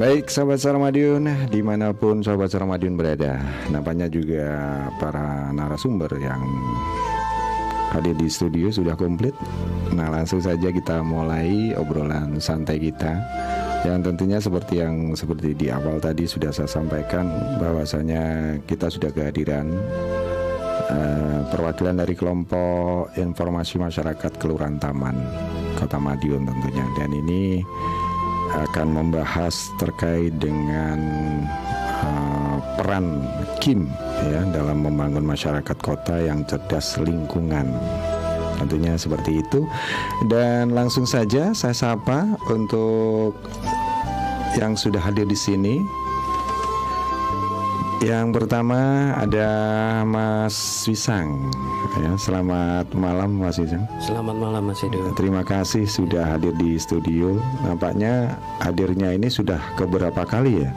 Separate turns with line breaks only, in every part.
Baik sahabat Saramadion di mana pun sahabat Saramadion berada Nampaknya juga para narasumber yang hadir di studio sudah komplit. Nah langsung saja kita mulai obrolan santai kita. Yang tentunya seperti yang seperti di awal tadi sudah saya sampaikan bahwasanya kita sudah kehadiran uh, perwakilan dari kelompok informasi masyarakat Kelurahan Taman Kota Madiun tentunya. Dan ini akan membahas terkait dengan uh, peran Kim ya dalam membangun masyarakat kota yang cerdas lingkungan. Tentunya seperti itu. Dan langsung saja saya sapa untuk yang sudah hadir di sini yang pertama ada Mas Wisang. Ya, selamat malam Mas Wisang.
Selamat malam Mas Edo.
Terima kasih sudah hadir di studio. Nampaknya hadirnya ini sudah keberapa kali ya?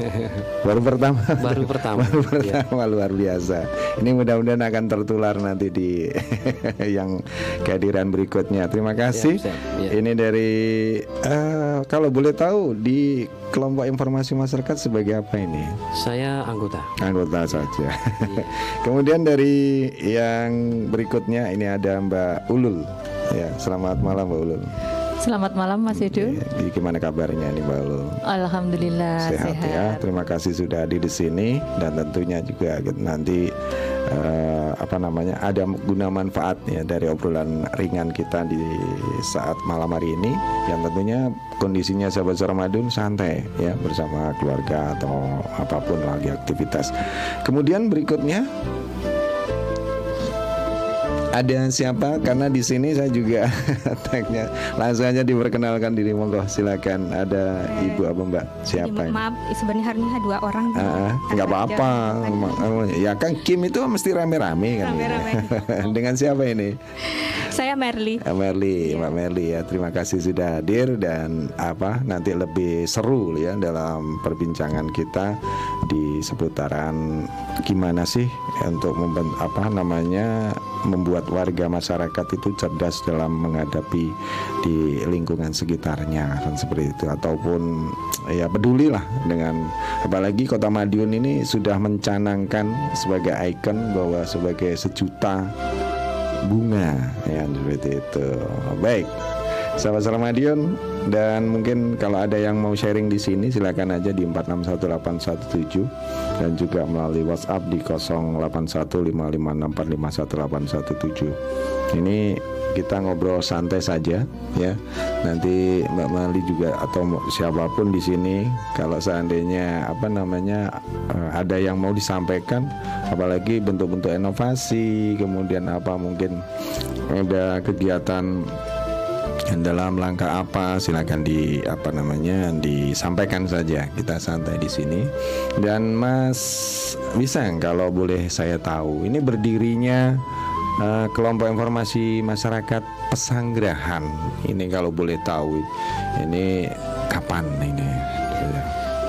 Baru pertama.
Baru pertama.
Baru pertama ya. luar biasa. Ini mudah-mudahan akan tertular nanti di yang kehadiran berikutnya. Terima kasih. Ya, ya. Ini dari uh, kalau boleh tahu di kelompok informasi masyarakat sebagai apa ini?
Saya anggota.
Anggota saja. Iya. Kemudian dari yang berikutnya ini ada Mbak Ulul. Ya, selamat malam Mbak Ulul.
Selamat malam Mas Edo.
Ya, gimana kabarnya nih Mbak Ulul?
Alhamdulillah
sehat, sehat ya. Terima kasih sudah hadir di sini dan tentunya juga nanti uh, apa namanya ada guna manfaat ya dari obrolan ringan kita di saat malam hari ini yang tentunya kondisinya sahabat Ramadan santai ya bersama keluarga atau apa pun lagi aktivitas. Kemudian berikutnya ada siapa? Karena di sini saya juga tagnya. Langsung aja diperkenalkan diri. Monggo silakan. Ada eh, ibu apa mbak? Siapa
Jadi, maaf sebenarnya hari ini dua orang
uh, nggak apa-apa. ya kan Kim itu mesti rame-rame kan. Rame-rame. dengan siapa ini?
Saya Merli
Merli yeah. mbak Merli ya. Terima kasih sudah hadir dan apa nanti lebih seru ya dalam perbincangan kita di seputaran gimana sih untuk membentuk apa namanya membuat warga masyarakat itu cerdas dalam menghadapi di lingkungan sekitarnya kan seperti itu. Ataupun ya pedulilah dengan apalagi Kota Madiun ini sudah mencanangkan sebagai ikon bahwa sebagai sejuta bunga ya seperti itu. Baik Sahabat Madiun dan mungkin kalau ada yang mau sharing di sini silakan aja di 461817 dan juga melalui WhatsApp di 081556451817. Ini kita ngobrol santai saja ya. Nanti Mbak Mali juga atau siapa pun di sini kalau seandainya apa namanya eh, ada yang mau disampaikan apalagi bentuk-bentuk inovasi kemudian apa mungkin ada kegiatan dalam langkah apa silakan di apa namanya disampaikan saja kita santai di sini dan Mas Wisang kalau boleh saya tahu ini berdirinya uh, kelompok informasi masyarakat Pesanggerahan ini kalau boleh tahu ini kapan ini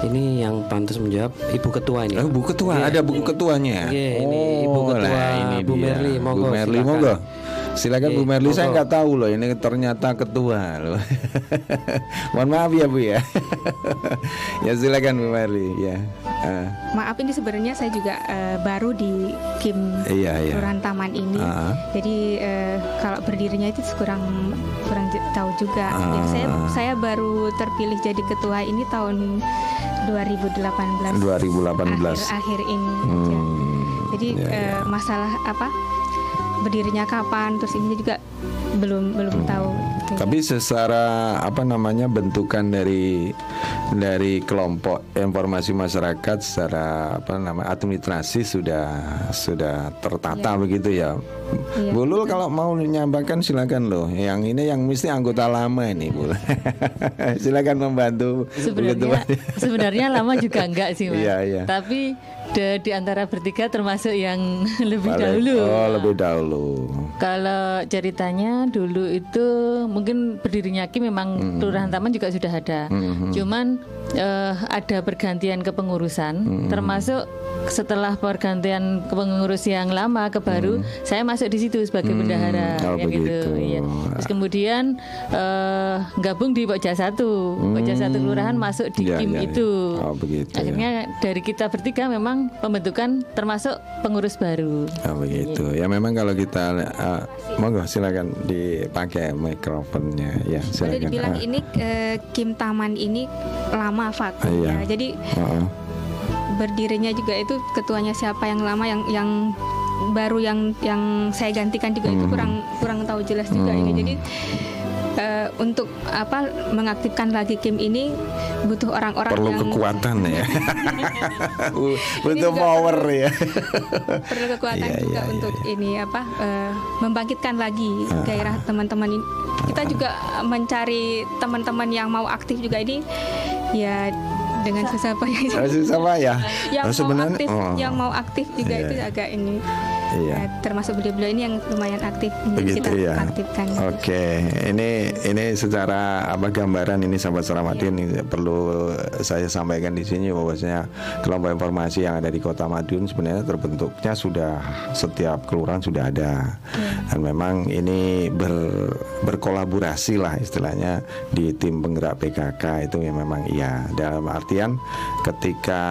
ini yang pantas menjawab Ibu Ketua ini.
Oh, Bu Ketua, ya, ada Bu Ketuanya.
Iya, ini Ibu Ketua nah, ini Bu Merli, monggo.
Bu Merli, monggo. Silakan Bu Merli, saya nggak tahu loh ini ternyata ketua loh. Mohon maaf ya Bu ya. ya silakan Bu Merli ya.
Uh. Maaf ini sebenarnya saya juga uh, baru di Kim iya, iya. Kelurahan Taman ini. Uh. Jadi uh, kalau berdirinya itu kurang kurang tahu juga. Uh. Jadi saya saya baru terpilih jadi ketua ini tahun 2018.
2018.
Akhir, akhir ini. Hmm. Jadi ya, ya. Uh, masalah apa? Berdirinya kapan terus ini juga belum belum hmm. tahu.
Tapi secara apa namanya bentukan dari dari kelompok informasi masyarakat secara apa nama administrasi sudah sudah tertata ya. begitu ya. ya Bulul kalau mau menyampaikan silakan loh. Yang ini yang mesti anggota lama ini Bu. silakan membantu.
Sebenarnya sebenarnya lama juga enggak sih Mas. Iya, iya. Tapi de, di antara bertiga termasuk yang lebih Paling, dahulu.
Oh, lebih dahulu.
Kalau ceritanya dulu itu mungkin berdirinya Ki memang mm -hmm. Kelurahan Taman juga sudah ada. Mm -hmm. Cuman
uh, ada pergantian kepengurusan, hmm. termasuk setelah pergantian pengurus yang lama ke baru, hmm. saya masuk di situ sebagai hmm. bendahara,
oh, ya gitu.
Ya. Terus kemudian uh, gabung di Pokja satu, hmm. Pokja satu kelurahan masuk di ya, tim ya, itu.
Ya. Oh, begitu,
ya. Akhirnya ya. dari kita bertiga memang pembentukan termasuk pengurus baru.
Oh, begitu. Ya, ya memang kalau kita uh, monggo silakan dipakai mikrofonnya ya silakan.
Boleh dibilang uh. ini uh, Kim Taman ini lama Uh, iya. ya. Jadi uh -uh berdirinya juga itu ketuanya siapa yang lama yang yang baru yang yang saya gantikan juga hmm. itu kurang kurang tahu jelas juga hmm. ini jadi uh, untuk apa mengaktifkan lagi Kim ini butuh orang-orang
perlu
yang
kekuatan ya butuh power ya
perlu kekuatan yeah, juga yeah, untuk yeah. ini apa uh, membangkitkan lagi uh. gairah teman-teman ini kita uh. juga mencari teman-teman yang mau aktif juga ini ya dengan susah payah.
Susah payah.
yang oh, mau aktif, oh. yang mau aktif juga yeah. itu agak ini Iya. Ya, termasuk beliau-beliau ini yang lumayan aktif
Begitu kita ya. aktifkan. Oke, okay. ini ini secara apa gambaran ini sahabat Selamadin ya. perlu saya sampaikan di sini bahwasanya kelompok informasi yang ada di Kota Madiun sebenarnya terbentuknya sudah setiap kelurahan sudah ada. Ya. Dan memang ini ber, berkolaborasi lah istilahnya di tim penggerak PKK itu yang memang iya. Dalam artian ketika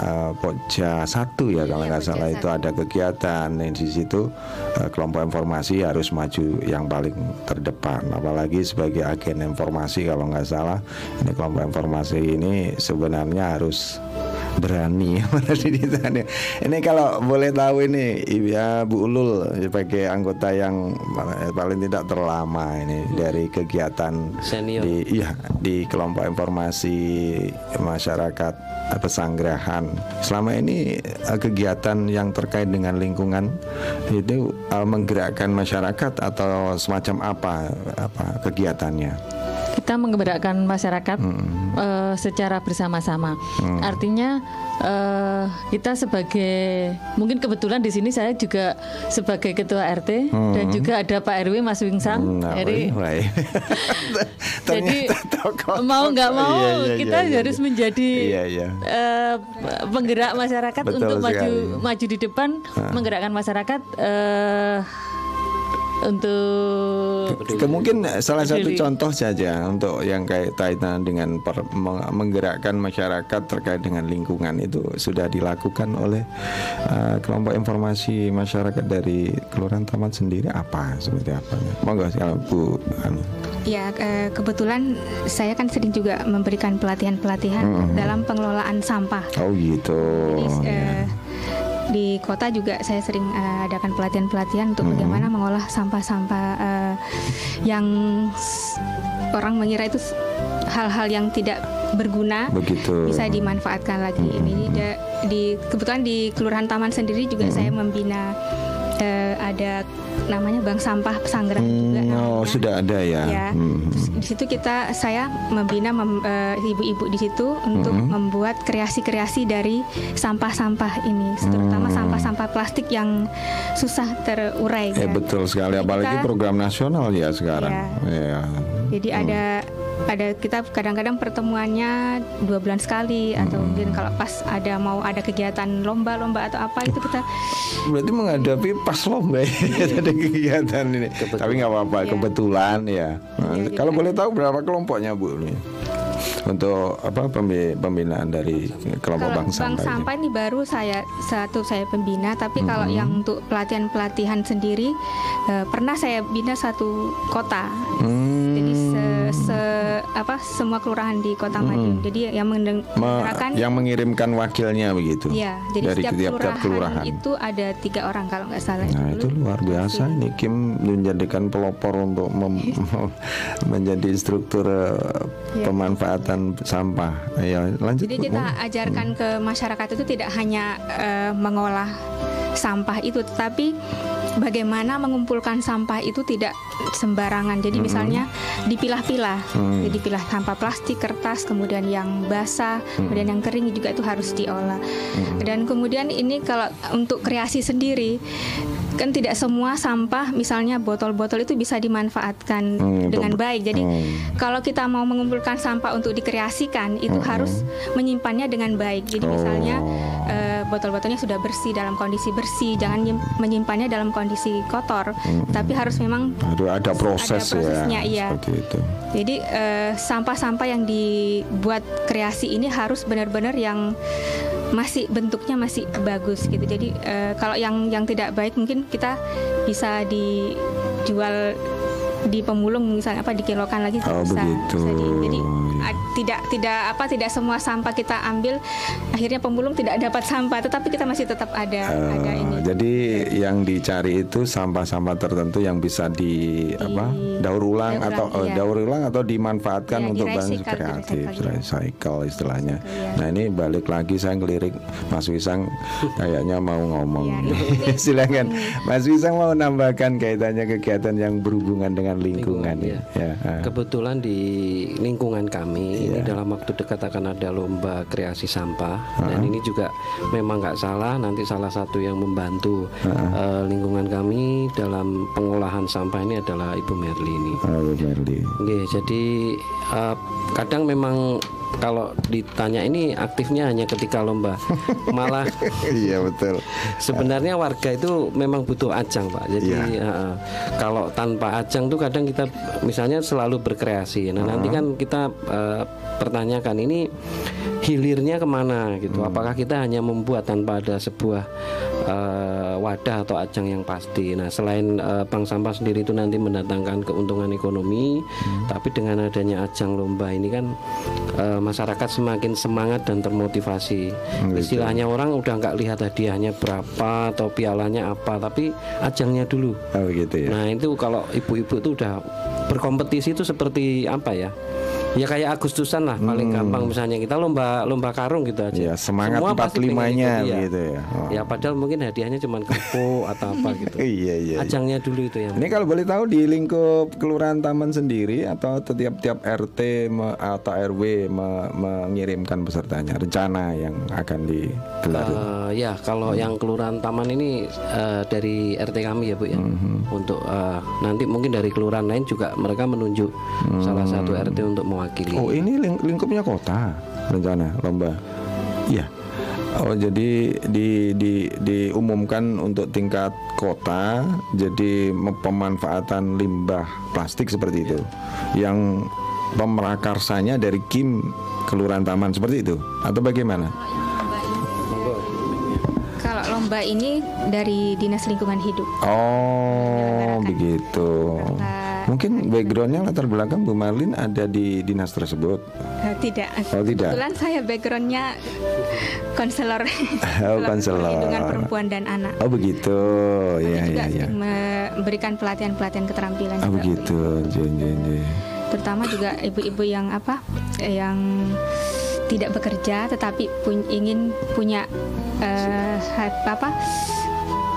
uh, Pokja satu ya kalau iya, nggak salah itu ada kegiatan dan di situ uh, kelompok informasi harus maju yang paling terdepan. Apalagi sebagai agen informasi kalau nggak salah ini kelompok informasi ini sebenarnya harus berani ini kalau boleh tahu ini ya Bu Ulul sebagai anggota yang paling tidak terlama ini dari kegiatan
Senior.
di iya di kelompok informasi masyarakat pesanggerahan. Selama ini eh, kegiatan yang terkait dengan lingkungan itu uh, menggerakkan masyarakat atau semacam apa apa kegiatannya
kita menggerakkan masyarakat hmm. uh, secara bersama-sama. Hmm. Artinya uh, kita sebagai mungkin kebetulan di sini saya juga sebagai ketua RT hmm. dan juga ada Pak RW Mas Wingsang. Hmm, nah, jadi jadi mau nggak mau iya, iya, kita iya, iya, harus iya. menjadi iya, iya. Uh, penggerak masyarakat Betul untuk sekali. maju maju di depan uh. menggerakkan masyarakat. Uh, untuk
Ke, mungkin salah satu contoh saja untuk yang kayak kaitan dengan per, menggerakkan masyarakat terkait dengan lingkungan itu sudah dilakukan oleh uh, kelompok informasi masyarakat dari Kelurahan Taman sendiri apa seperti apa? Monggo kalau Bu Ani.
Ya kebetulan saya kan sering juga memberikan pelatihan-pelatihan mm -hmm. dalam pengelolaan sampah.
Oh gitu. Jadi,
ya. uh, di kota juga saya sering uh, adakan pelatihan-pelatihan untuk hmm. bagaimana mengolah sampah-sampah uh, yang orang mengira itu hal-hal yang tidak berguna
Begitu.
bisa dimanfaatkan lagi. Hmm. Ini di, di kebetulan di Kelurahan Taman sendiri juga hmm. saya membina uh, ada namanya bank sampah Pesanggeran hmm, juga.
Oh sudah ada ya.
Ya. Hmm. di situ kita saya membina mem, uh, ibu-ibu di situ untuk hmm. membuat kreasi-kreasi dari sampah-sampah ini, terutama hmm. sampah-sampah plastik yang susah terurai.
Ya. Betul sekali, apalagi kita, program nasional ya sekarang. Ya. ya.
Jadi hmm. ada ada kita kadang-kadang pertemuannya dua bulan sekali hmm. atau mungkin kalau pas ada mau ada kegiatan lomba-lomba atau apa itu kita
berarti menghadapi pas lomba ya ada kegiatan ini kebetulan. tapi nggak apa-apa ya. kebetulan ya, nah, ya kalau boleh tahu berapa kelompoknya bu ini untuk apa pembinaan dari kelompok
kalau
bank sampah?
Bank sampah ini baru saya satu saya pembina, tapi hmm. kalau yang untuk pelatihan pelatihan sendiri uh, pernah saya bina satu kota. Hmm. Jadi se, apa semua kelurahan di Kota hmm. Madiun. Jadi yang menggerakkan
yang mengirimkan wakilnya begitu.
Iya, jadi
dari
setiap, tiap, kelurahan, kelurahan itu ada tiga orang kalau nggak salah.
Nah itu luar biasa ini Kim menjadikan pelopor untuk mem, menjadi struktur ya. pemanfaatan sampah. Ya lanjut.
Jadi kita ajarkan hmm. ke masyarakat itu tidak hanya uh, mengolah sampah itu, tetapi bagaimana mengumpulkan sampah itu tidak sembarangan. Jadi hmm. misalnya dipilah-pilah, hmm. jadi pilah sampah plastik, kertas, kemudian yang basah, hmm. kemudian yang kering juga itu harus diolah. Hmm. Dan kemudian ini kalau untuk kreasi sendiri kan tidak semua sampah misalnya botol-botol itu bisa dimanfaatkan hmm, dengan baik. Jadi hmm. kalau kita mau mengumpulkan sampah untuk dikreasikan itu hmm. harus menyimpannya dengan baik. Jadi oh. misalnya uh, botol-botolnya sudah bersih dalam kondisi bersih, jangan menyimpannya dalam kondisi kotor. Hmm. Tapi harus memang
ada proses ada prosesnya
ya. Iya. itu. Jadi sampah sampah-sampah yang dibuat kreasi ini harus benar-benar yang masih bentuknya masih bagus gitu. Jadi uh, kalau yang yang tidak baik mungkin kita bisa dijual di pemulung misalnya apa dikilokan lagi
oh, bisa, begitu. bisa di,
jadi tidak tidak apa tidak semua sampah kita ambil akhirnya pemulung tidak dapat sampah tetapi kita masih tetap ada uh, ada ini.
jadi ya. yang dicari itu sampah-sampah tertentu yang bisa di, di apa daur ulang atau ulang, uh, daur ulang atau dimanfaatkan ya, untuk bahan kreatif recycle istilahnya. Ya. nah ini balik lagi saya ngelirik Mas Wisang kayaknya mau ngomong. Ya, silakan. Mas Wisang mau nambahkan kaitannya kegiatan yang berhubungan dengan dengan lingkungan, lingkungan ya.
ya. Kebetulan di lingkungan kami ya. ini dalam waktu dekat akan ada lomba kreasi sampah uh dan ini juga memang nggak salah nanti salah satu yang membantu uh uh, lingkungan kami dalam pengolahan sampah ini adalah Ibu Merli ini.
Oh, Ibu Merli.
Oke, jadi uh, kadang memang kalau ditanya ini aktifnya hanya ketika lomba malah
iya betul
sebenarnya warga itu memang butuh ajang pak jadi ya. uh, kalau tanpa ajang tuh kadang kita misalnya selalu berkreasi nah uh -huh. nanti kan kita uh, pertanyakan ini hilirnya ke mana gitu. Hmm. Apakah kita hanya membuat tanpa ada sebuah uh, wadah atau ajang yang pasti. Nah, selain uh, bank sampah sendiri itu nanti mendatangkan keuntungan ekonomi, hmm. tapi dengan adanya ajang lomba ini kan uh, masyarakat semakin semangat dan termotivasi. Hmm, Istilahnya orang udah nggak lihat hadiahnya berapa atau pialanya apa, tapi ajangnya dulu.
Oh, gitu ya.
Nah, itu kalau ibu-ibu itu udah berkompetisi itu seperti apa ya? Ya kayak Agustusan lah paling hmm. gampang misalnya kita lomba lomba karung gitu aja.
Ya, semangat empat limanya ya. gitu ya.
Oh. Ya padahal mungkin hadiahnya cuma kepo atau apa gitu.
iya iya.
Ajangnya dulu itu yang.
Ini kalau boleh tahu di lingkup kelurahan Taman sendiri atau tiap-tiap RT atau RW mengirimkan pesertanya rencana yang akan digelar.
Uh, ya kalau hmm. yang kelurahan Taman ini uh, dari RT kami ya Bu ya. Hmm. Untuk uh, nanti mungkin dari kelurahan lain juga mereka menunjuk hmm. salah satu RT untuk mau mewakili.
Oh ini ling lingkupnya kota rencana lomba. Iya. Oh jadi di, di, diumumkan untuk tingkat kota, jadi pemanfaatan limbah plastik seperti itu, yang pemerakarsanya dari Kim Kelurahan Taman seperti itu, atau bagaimana?
Kalau lomba ini dari Dinas Lingkungan Hidup.
Oh begitu. Mungkin backgroundnya latar belakang Bu Marlin ada di dinas tersebut?
Uh, tidak. Oh tidak. Kebetulan saya backgroundnya konselor.
Oh konselor.
Perlindungan perempuan dan anak.
Oh begitu. Ya ya ya.
Memberikan pelatihan-pelatihan keterampilan.
Oh begitu. Jen, jen, jen.
Terutama juga ibu-ibu yang apa? Yang tidak bekerja tetapi pun ingin punya uh, apa?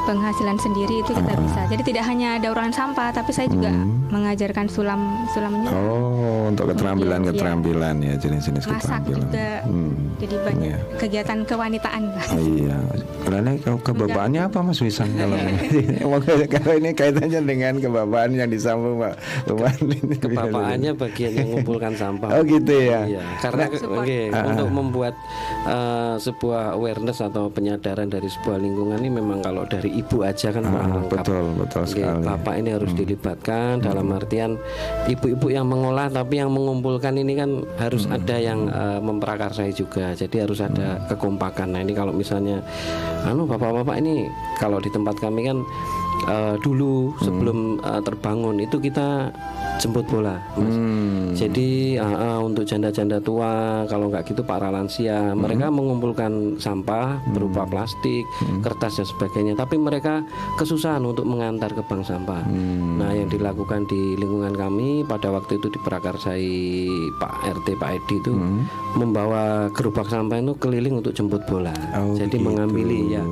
Penghasilan sendiri itu kita uh. bisa. Jadi tidak hanya daur sampah, tapi saya juga hmm. mengajarkan sulam sulamnya.
Oh, untuk keterampilan keterampilan ya jenis-jenis keterampilan.
juga. Hmm. Jadi banyak ya. kegiatan kewanitaan.
Oh, iya. Karena kalau kebapaannya apa Mas Wisang kalau ini? kalau ini kaitannya dengan kebapaan yang disambung Pak
Kebapaannya bagian yang mengumpulkan sampah.
Oh gitu ya.
Iya. Karena okay, uh. untuk membuat uh, sebuah awareness atau penyadaran dari sebuah lingkungan ini memang kalau dari ibu aja kan
ah, lengkap. Betul, betul sekali.
Bapak ini harus hmm. dilibatkan hmm. dalam artian ibu-ibu yang mengolah tapi yang mengumpulkan ini kan harus hmm. ada yang uh, memprakarsai juga. Jadi harus ada hmm. kekompakan. Nah, ini kalau misalnya anu bapak-bapak ini kalau di tempat kami kan uh, dulu sebelum uh, terbangun itu kita jemput bola, mas. Hmm. Jadi uh, uh, untuk janda-janda tua, kalau nggak gitu para lansia, hmm. mereka mengumpulkan sampah hmm. berupa plastik, hmm. kertas dan sebagainya. Tapi mereka kesusahan untuk mengantar ke bank sampah. Hmm. Nah, yang dilakukan di lingkungan kami pada waktu itu diperakarsai Pak RT Pak Edi itu hmm. Membawa gerobak sampah itu keliling untuk jemput bola. Oh, Jadi begitu. mengambil ya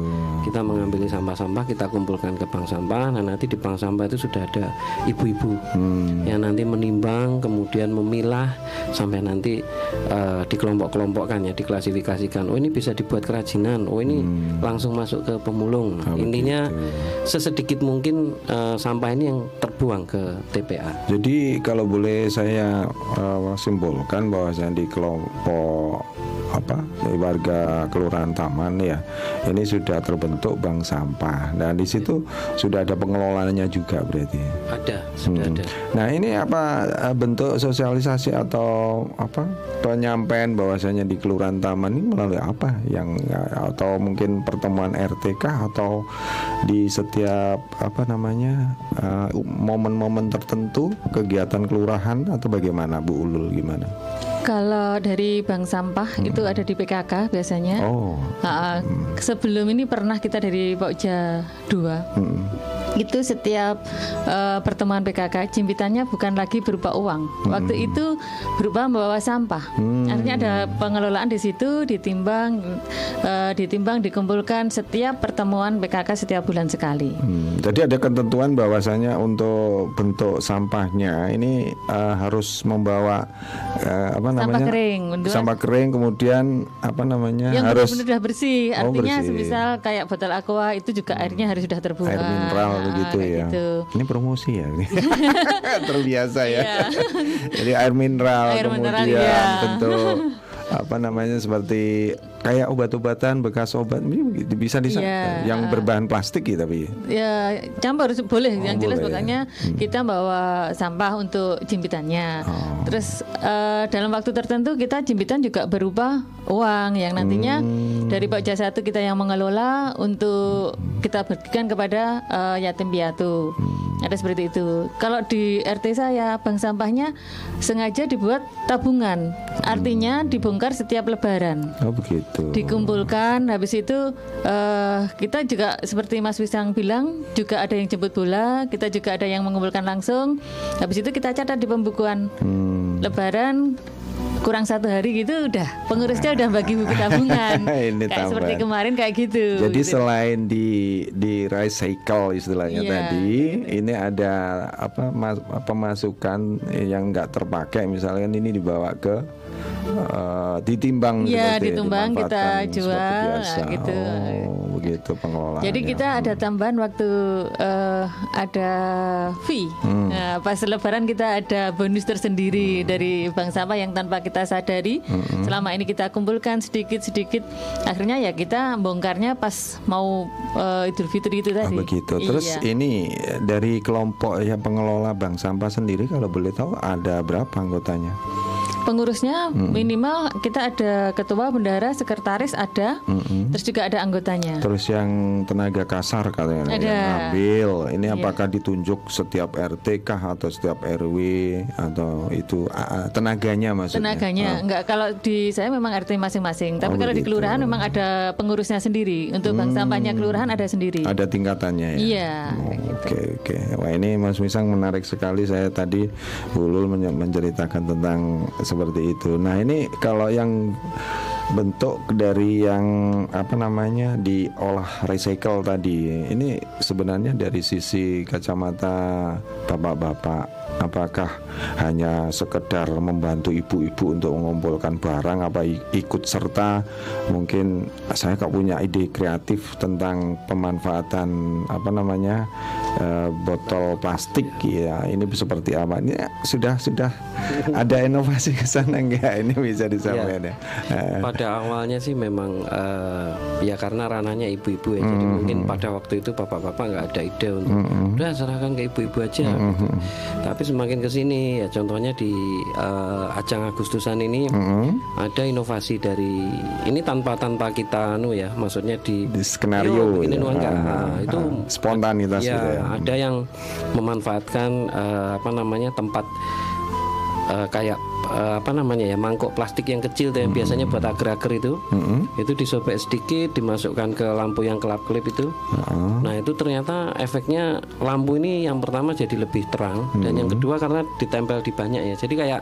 kita mengambil sampah-sampah kita kumpulkan ke bank sampah nah nanti di bank sampah itu sudah ada ibu-ibu hmm. yang nanti menimbang kemudian memilah sampai nanti uh, dikelompok-kelompokkan ya diklasifikasikan oh ini bisa dibuat kerajinan oh ini hmm. langsung masuk ke pemulung oh, intinya begitu. sesedikit mungkin uh, sampah ini yang terbuang ke TPA
jadi kalau boleh saya uh, simpulkan bahwa di kelompok apa warga kelurahan Taman ya. Ini sudah terbentuk bank sampah. Dan di situ sudah ada pengelolanya juga berarti.
Ada sudah hmm. ada.
Nah ini apa eh, bentuk sosialisasi atau apa penyampaian bahwasanya di kelurahan Taman ini melalui apa? Yang atau mungkin pertemuan RTK atau di setiap apa namanya eh, momen-momen uh, tertentu kegiatan kelurahan atau bagaimana Bu Ulul gimana?
Kalau dari bank sampah hmm. itu ada di PKK biasanya. Oh. Nah. Sebelum ini pernah kita dari Pokja 2. Hmm itu setiap uh, pertemuan PKK jimpitannya bukan lagi berupa uang. Waktu hmm. itu berupa membawa sampah. Hmm. Artinya ada pengelolaan di situ, ditimbang, uh, ditimbang, dikumpulkan setiap pertemuan PKK setiap bulan sekali.
Hmm. Jadi ada ketentuan bahwasanya untuk bentuk sampahnya ini uh, harus membawa uh, apa namanya
sampah kering,
sampah kering, kemudian apa namanya
yang
harus
benar-benar bersih. Oh, Artinya oh, bersih. semisal kayak botol aqua itu juga airnya harus sudah terbuang.
Air mineral begitu ya. Gitu. Ini promosi ya. Terbiasa ya. Iya. Jadi air mineral air kemudian mineral, iya. bentuk apa namanya seperti kayak obat-obatan bekas obat ini bisa di yeah. yang berbahan plastik gitu tapi
ya campur boleh oh, yang jelas makanya hmm. kita bawa sampah untuk jimpitannya oh. terus uh, dalam waktu tertentu kita jimpitan juga berupa uang yang nantinya hmm. dari Pak Jasa itu kita yang mengelola untuk kita bagikan kepada uh, yatim piatu hmm. ada seperti itu kalau di RT saya bank sampahnya sengaja dibuat tabungan artinya hmm. dibongkar dibongkar setiap lebaran.
Oh begitu.
Dikumpulkan habis itu uh, kita juga seperti Mas Wisang bilang juga ada yang jemput bola, kita juga ada yang mengumpulkan langsung. Habis itu kita catat di pembukuan hmm. lebaran kurang satu hari gitu udah pengurusnya udah bagi buku tabungan. Ini kayak seperti kemarin kayak gitu.
Jadi gitu. selain di di recycle istilahnya yeah. tadi ini ada apa mas, pemasukan yang nggak terpakai. Misalnya ini dibawa ke uh, ditimbang
ya ditimbang kita jual gitu.
Oh, begitu pengelolaan
jadi kita ada tambahan waktu uh, ada fee hmm. nah, pas lebaran kita ada bonus tersendiri hmm. dari bank sampah yang tanpa kita sadari hmm. selama ini kita kumpulkan sedikit sedikit akhirnya ya kita bongkarnya pas mau uh, idul fitri itu tadi
oh, begitu terus iya. ini dari kelompok yang pengelola bank sampah sendiri kalau boleh tahu ada berapa anggotanya
pengurusnya hmm. minimal kita ada ketua, bendara, sekretaris ada, hmm. terus juga ada anggotanya.
Terus yang tenaga kasar katanya ada. yang ngambil, ini iya. apakah ditunjuk setiap RT kah atau setiap RW atau itu tenaganya maksudnya?
Tenaganya, oh. enggak kalau di saya memang RT masing-masing, tapi oh, kalau begitu. di kelurahan memang ada pengurusnya sendiri. Untuk bank hmm. sampahnya kelurahan ada sendiri.
Ada tingkatannya ya.
Iya.
Oh, oke oke. Okay, okay. Wah ini Mas Misang menarik sekali saya tadi Bulul menceritakan tentang seperti itu. Nah ini kalau yang bentuk dari yang apa namanya diolah recycle tadi ini sebenarnya dari sisi kacamata bapak-bapak apakah hanya sekedar membantu ibu-ibu untuk mengumpulkan barang apa ikut serta mungkin saya kok punya ide kreatif tentang pemanfaatan apa namanya uh, botol plastik ya ini seperti apa ini sudah sudah ada inovasi ke sana enggak ini bisa disampaikan ya,
ya. pada awalnya sih memang uh, ya karena ranahnya ibu-ibu ya -hmm. jadi mungkin pada waktu itu bapak-bapak nggak ada ide untuk -hmm. udah serahkan ke ibu-ibu aja -hmm. gitu. tapi semakin ke sini ya contohnya di uh, ajang Agustusan ini -hmm. ada inovasi dari ini tanpa tanpa kita anu ya maksudnya di,
di skenario
ini ya. enggak nah, itu
spontanitas
ya, gitu ya ada yang memanfaatkan uh, apa namanya tempat uh, kayak uh, apa namanya ya mangkok plastik yang kecil tuh yang hmm. biasanya buat agar-agar itu hmm. itu disobek sedikit dimasukkan ke lampu yang kelap kelip itu hmm. nah itu ternyata efeknya lampu ini yang pertama jadi lebih terang hmm. dan yang kedua karena ditempel di banyak ya jadi kayak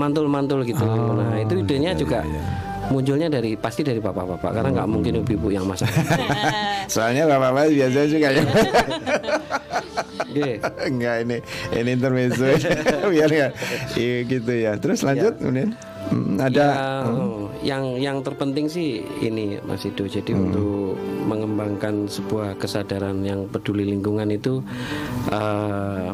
mantul-mantul gitu oh, nah itu idenya iya, juga iya, iya munculnya dari pasti dari bapak-bapak karena nggak hmm. mungkin ibu-ibu yang masak.
Soalnya bapak-bapak biasa juga ya. Enggak ini ini intermezzo biar ya gitu ya. Terus lanjut ya. kemudian.
Hmm, ada ya, hmm. yang yang terpenting sih ini Mas Ido. Jadi hmm. untuk mengembangkan sebuah kesadaran yang peduli lingkungan itu uh,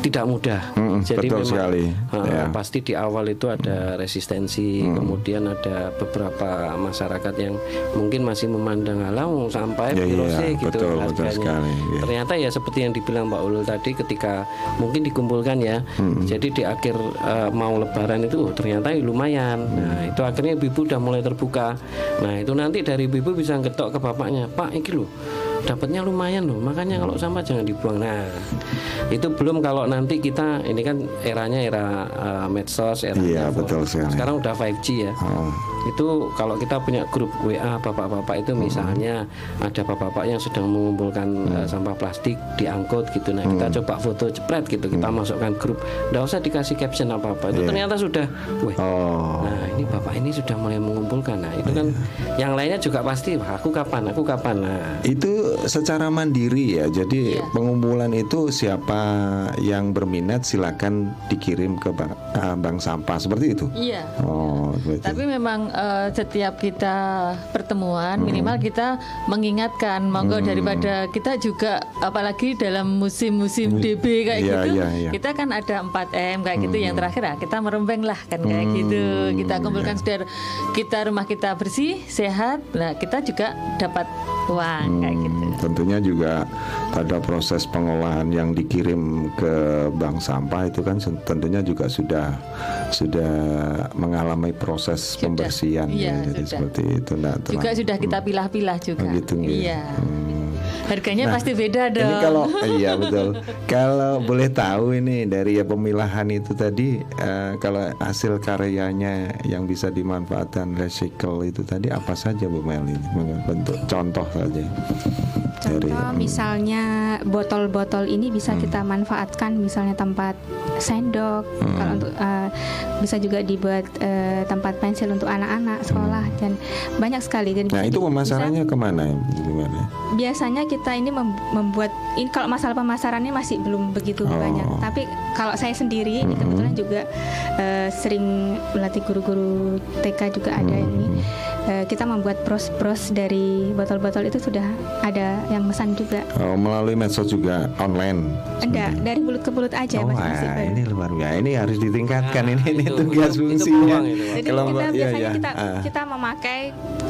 tidak mudah.
Hmm, Jadi betul memang sekali. Uh,
ya. pasti di awal itu ada resistensi, hmm. kemudian ada beberapa masyarakat yang mungkin masih memandang halau sampai ya, ya, gitu betul, Betul sekali, ya. Ternyata ya seperti yang dibilang Mbak Ulul tadi ketika mungkin dikumpulkan ya. Hmm. Jadi di akhir uh, mau lebaran itu oh, ternyata lumayan lumayan. Nah itu akhirnya ibu udah mulai terbuka. Nah itu nanti dari ibu bisa ngetok ke bapaknya, Pak ini loh dapatnya lumayan loh makanya kalau sampah jangan dibuang. Nah itu belum kalau nanti kita ini kan eranya era uh, medsos era
iya, betul
sekarang udah 5G ya. Oh itu kalau kita punya grup WA bapak-bapak itu misalnya hmm. ada bapak-bapak yang sedang mengumpulkan hmm. uh, sampah plastik diangkut gitu nah hmm. kita coba foto cepret gitu kita hmm. masukkan grup nggak usah dikasih caption apa apa itu yeah. ternyata sudah weh oh. nah ini bapak ini sudah mulai mengumpulkan nah itu yeah. kan iya. yang lainnya juga pasti aku kapan aku kapan nah
itu secara mandiri ya jadi yeah. pengumpulan itu siapa yang berminat silakan dikirim ke bank, uh, bank sampah seperti itu
iya yeah. oh tapi memang uh, setiap kita pertemuan hmm. minimal kita mengingatkan monggo hmm. daripada kita juga apalagi dalam musim-musim hmm. DB kayak yeah, gitu yeah, yeah. kita kan ada 4 M kayak hmm. gitu yang hmm. terakhir ya kita merembeng lah kan kayak hmm. gitu kita kumpulkan yeah. sudah kita rumah kita bersih sehat nah kita juga dapat uang hmm, kayak gitu
tentunya juga pada proses pengolahan yang dikirim ke bank sampah itu kan tentunya juga sudah sudah mengalami proses sudah. pembersihan ya, ya jadi seperti itu
nah, juga sudah kita pilah-pilah juga
oh, gitu,
iya hmm. Harganya nah, pasti beda dong.
Ini kalau iya betul. kalau boleh tahu ini dari ya pemilahan itu tadi uh, kalau hasil karyanya yang bisa dimanfaatkan recycle itu tadi apa saja Bu Mel ini bentuk contoh saja.
Contoh dari, misalnya botol-botol ini bisa hmm. kita manfaatkan misalnya tempat sendok hmm. kalau untuk uh, bisa juga dibuat uh, tempat pensil untuk anak-anak sekolah hmm. dan banyak sekali. Dan
nah itu pemasarannya bisa, ke mana? Gimana?
Biasanya kita ini membuat ini kalau masalah pemasarannya masih belum begitu oh. banyak. Tapi kalau saya sendiri mm -hmm. kebetulan juga uh, sering melatih guru-guru TK juga ada mm -hmm. ini. Uh, kita membuat pros-pros dari botol-botol itu sudah ada yang pesan juga.
Oh, melalui medsos juga online.
Enggak, dari mulut ke mulut aja
oh, masih ah, ini luar biasa. Ini harus ditingkatkan nah, ini ini itu, tugas itu, fungsinya.
Itu Jadi kita iya, biasanya iya, kita ah. kita memakai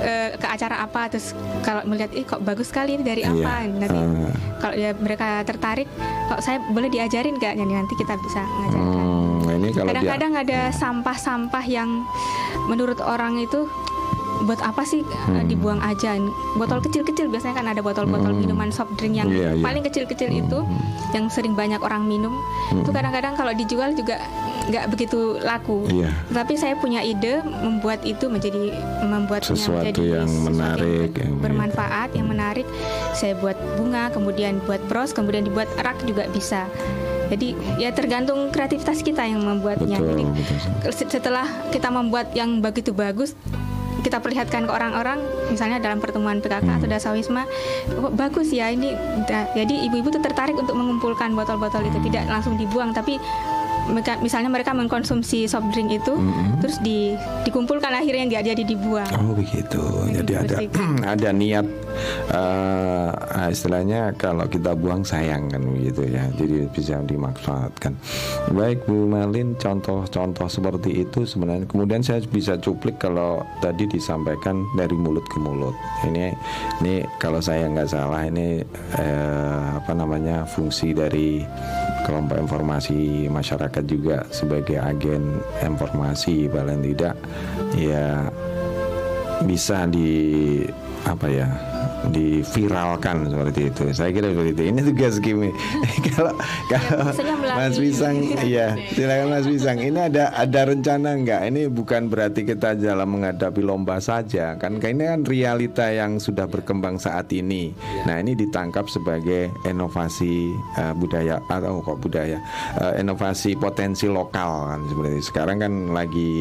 uh, ke acara apa terus kalau melihat ih kok bagus sekali ini dari iya. apa nanti uh. kalau ya mereka tertarik kok saya boleh diajarin nggak nanti kita bisa ngajarkan hmm, kadang-kadang ada sampah-sampah yang menurut orang itu buat apa sih hmm. dibuang aja botol kecil-kecil biasanya kan ada botol-botol hmm. minuman soft drink yang yeah, yeah. paling kecil-kecil hmm. itu yang sering banyak orang minum hmm. itu kadang-kadang kalau dijual juga nggak begitu laku.
Iya.
Tapi saya punya ide membuat itu menjadi membuatnya
sesuatu
menjadi
yang menarik,
yang, bermanfaat, yang menarik. Saya buat bunga, kemudian buat bros, kemudian dibuat rak juga bisa. Jadi ya tergantung kreativitas kita yang membuatnya. Betul, Jadi betul. setelah kita membuat yang begitu bagus, kita perlihatkan ke orang-orang misalnya dalam pertemuan PKK hmm. atau dasawisma oh, bagus ya ini jadi ibu-ibu tuh tertarik untuk mengumpulkan botol-botol itu tidak langsung dibuang tapi mereka, misalnya mereka mengkonsumsi soft drink itu mm-hmm. terus di, dikumpulkan akhirnya yang jadi dibuang.
Oh begitu. Jadi, ada ada niat uh, istilahnya kalau kita buang sayang kan begitu ya. Jadi bisa dimanfaatkan. Baik Bu Malin contoh-contoh seperti itu sebenarnya kemudian saya bisa cuplik kalau tadi disampaikan dari mulut ke mulut. Ini ini kalau saya nggak salah ini uh, apa namanya fungsi dari kelompok informasi masyarakat juga sebagai agen informasi paling tidak ya bisa di apa ya diviralkan seperti itu. Saya kira seperti itu. Ini tugas Kimi. kalau kalau ya, Mas Wisang, iya silakan Mas Wisang. Ini ada ada rencana enggak? Ini bukan berarti kita dalam menghadapi lomba saja. Kan ini kan realita yang sudah berkembang saat ini. Nah ini ditangkap sebagai inovasi uh, budaya atau kok budaya uh, inovasi potensi lokal kan seperti itu. Sekarang kan lagi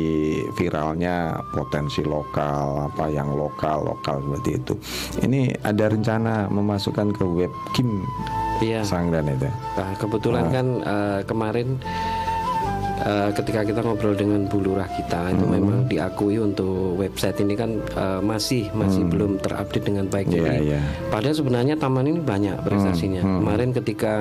viralnya potensi lokal apa yang lokal lokal seperti itu. Ini ada rencana memasukkan ke web Kim
iya.
Sangdan itu.
Nah, kebetulan nah. kan uh, kemarin uh, ketika kita ngobrol dengan Bu Lurah kita itu hmm. memang diakui untuk website ini kan uh, masih masih hmm. belum terupdate dengan baik. Yeah, Jadi, yeah. Padahal sebenarnya taman ini banyak prestasinya. Hmm. Hmm. Kemarin ketika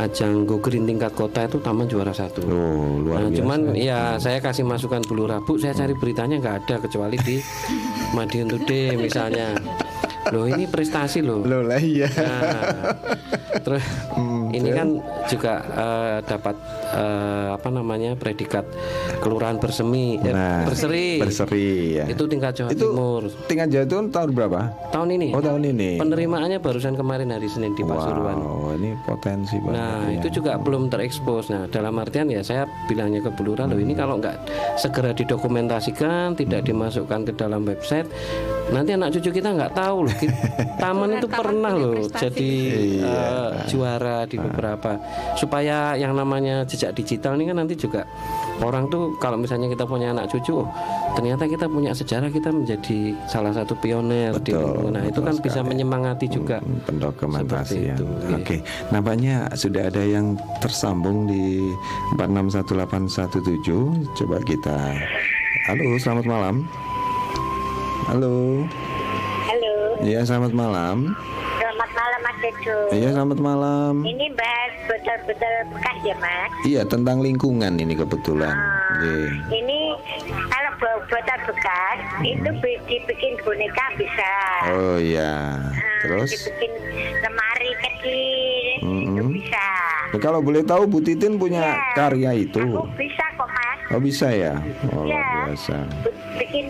ajang Go Green tingkat kota itu taman juara satu.
Oh, luar
nah, cuman ya saya kasih masukan bulu rabu, saya cari beritanya nggak ada kecuali di Madiun Today misalnya loh ini prestasi loh.
Loh lah iya.
Nah, terus hmm, ini kan juga uh, dapat uh, apa namanya predikat kelurahan bersemi.
Eh, nah, berseri.
Berseri ya. itu tingkat Jawa itu Timur.
tingkat Jawa Timur tahun berapa?
Tahun ini.
Oh tahun ini.
Penerimaannya barusan kemarin hari Senin di Pasuruan.
Wow ini potensi
banget nah ya. itu juga belum terekspos. Nah dalam artian ya saya bilangnya ke Bulura hmm. loh ini kalau nggak segera didokumentasikan tidak hmm. dimasukkan ke dalam website nanti anak cucu kita nggak tahu loh. Taman itu pernah loh jadi uh, juara di beberapa. Supaya yang namanya jejak digital ini kan nanti juga orang tuh kalau misalnya kita punya anak cucu oh, ternyata kita punya sejarah kita menjadi salah satu pioner betul, di lingkungan. Nah itu kan sekali. bisa menyemangati juga.
Hmm, pendokumentasi ya oke okay. nampaknya sudah ada yang tersambung di 461817 coba kita halo selamat malam Halo.
Halo.
Iya, selamat malam.
Selamat malam Mas Dejo.
Iya, selamat malam.
Ini bahas botol-botol bekas ya, Mas?
Iya, tentang lingkungan ini kebetulan.
Ah, Ini kalau botol bekas itu dibikin boneka bisa.
Oh iya. Nah, Terus?
Dibikin lemari kecil mm -hmm. itu bisa.
Ya, kalau boleh tahu Bu Titin punya ya, karya itu?
Aku bisa kok, Mas.
Oh bisa ya? Oh, ya. biasa.
Bikin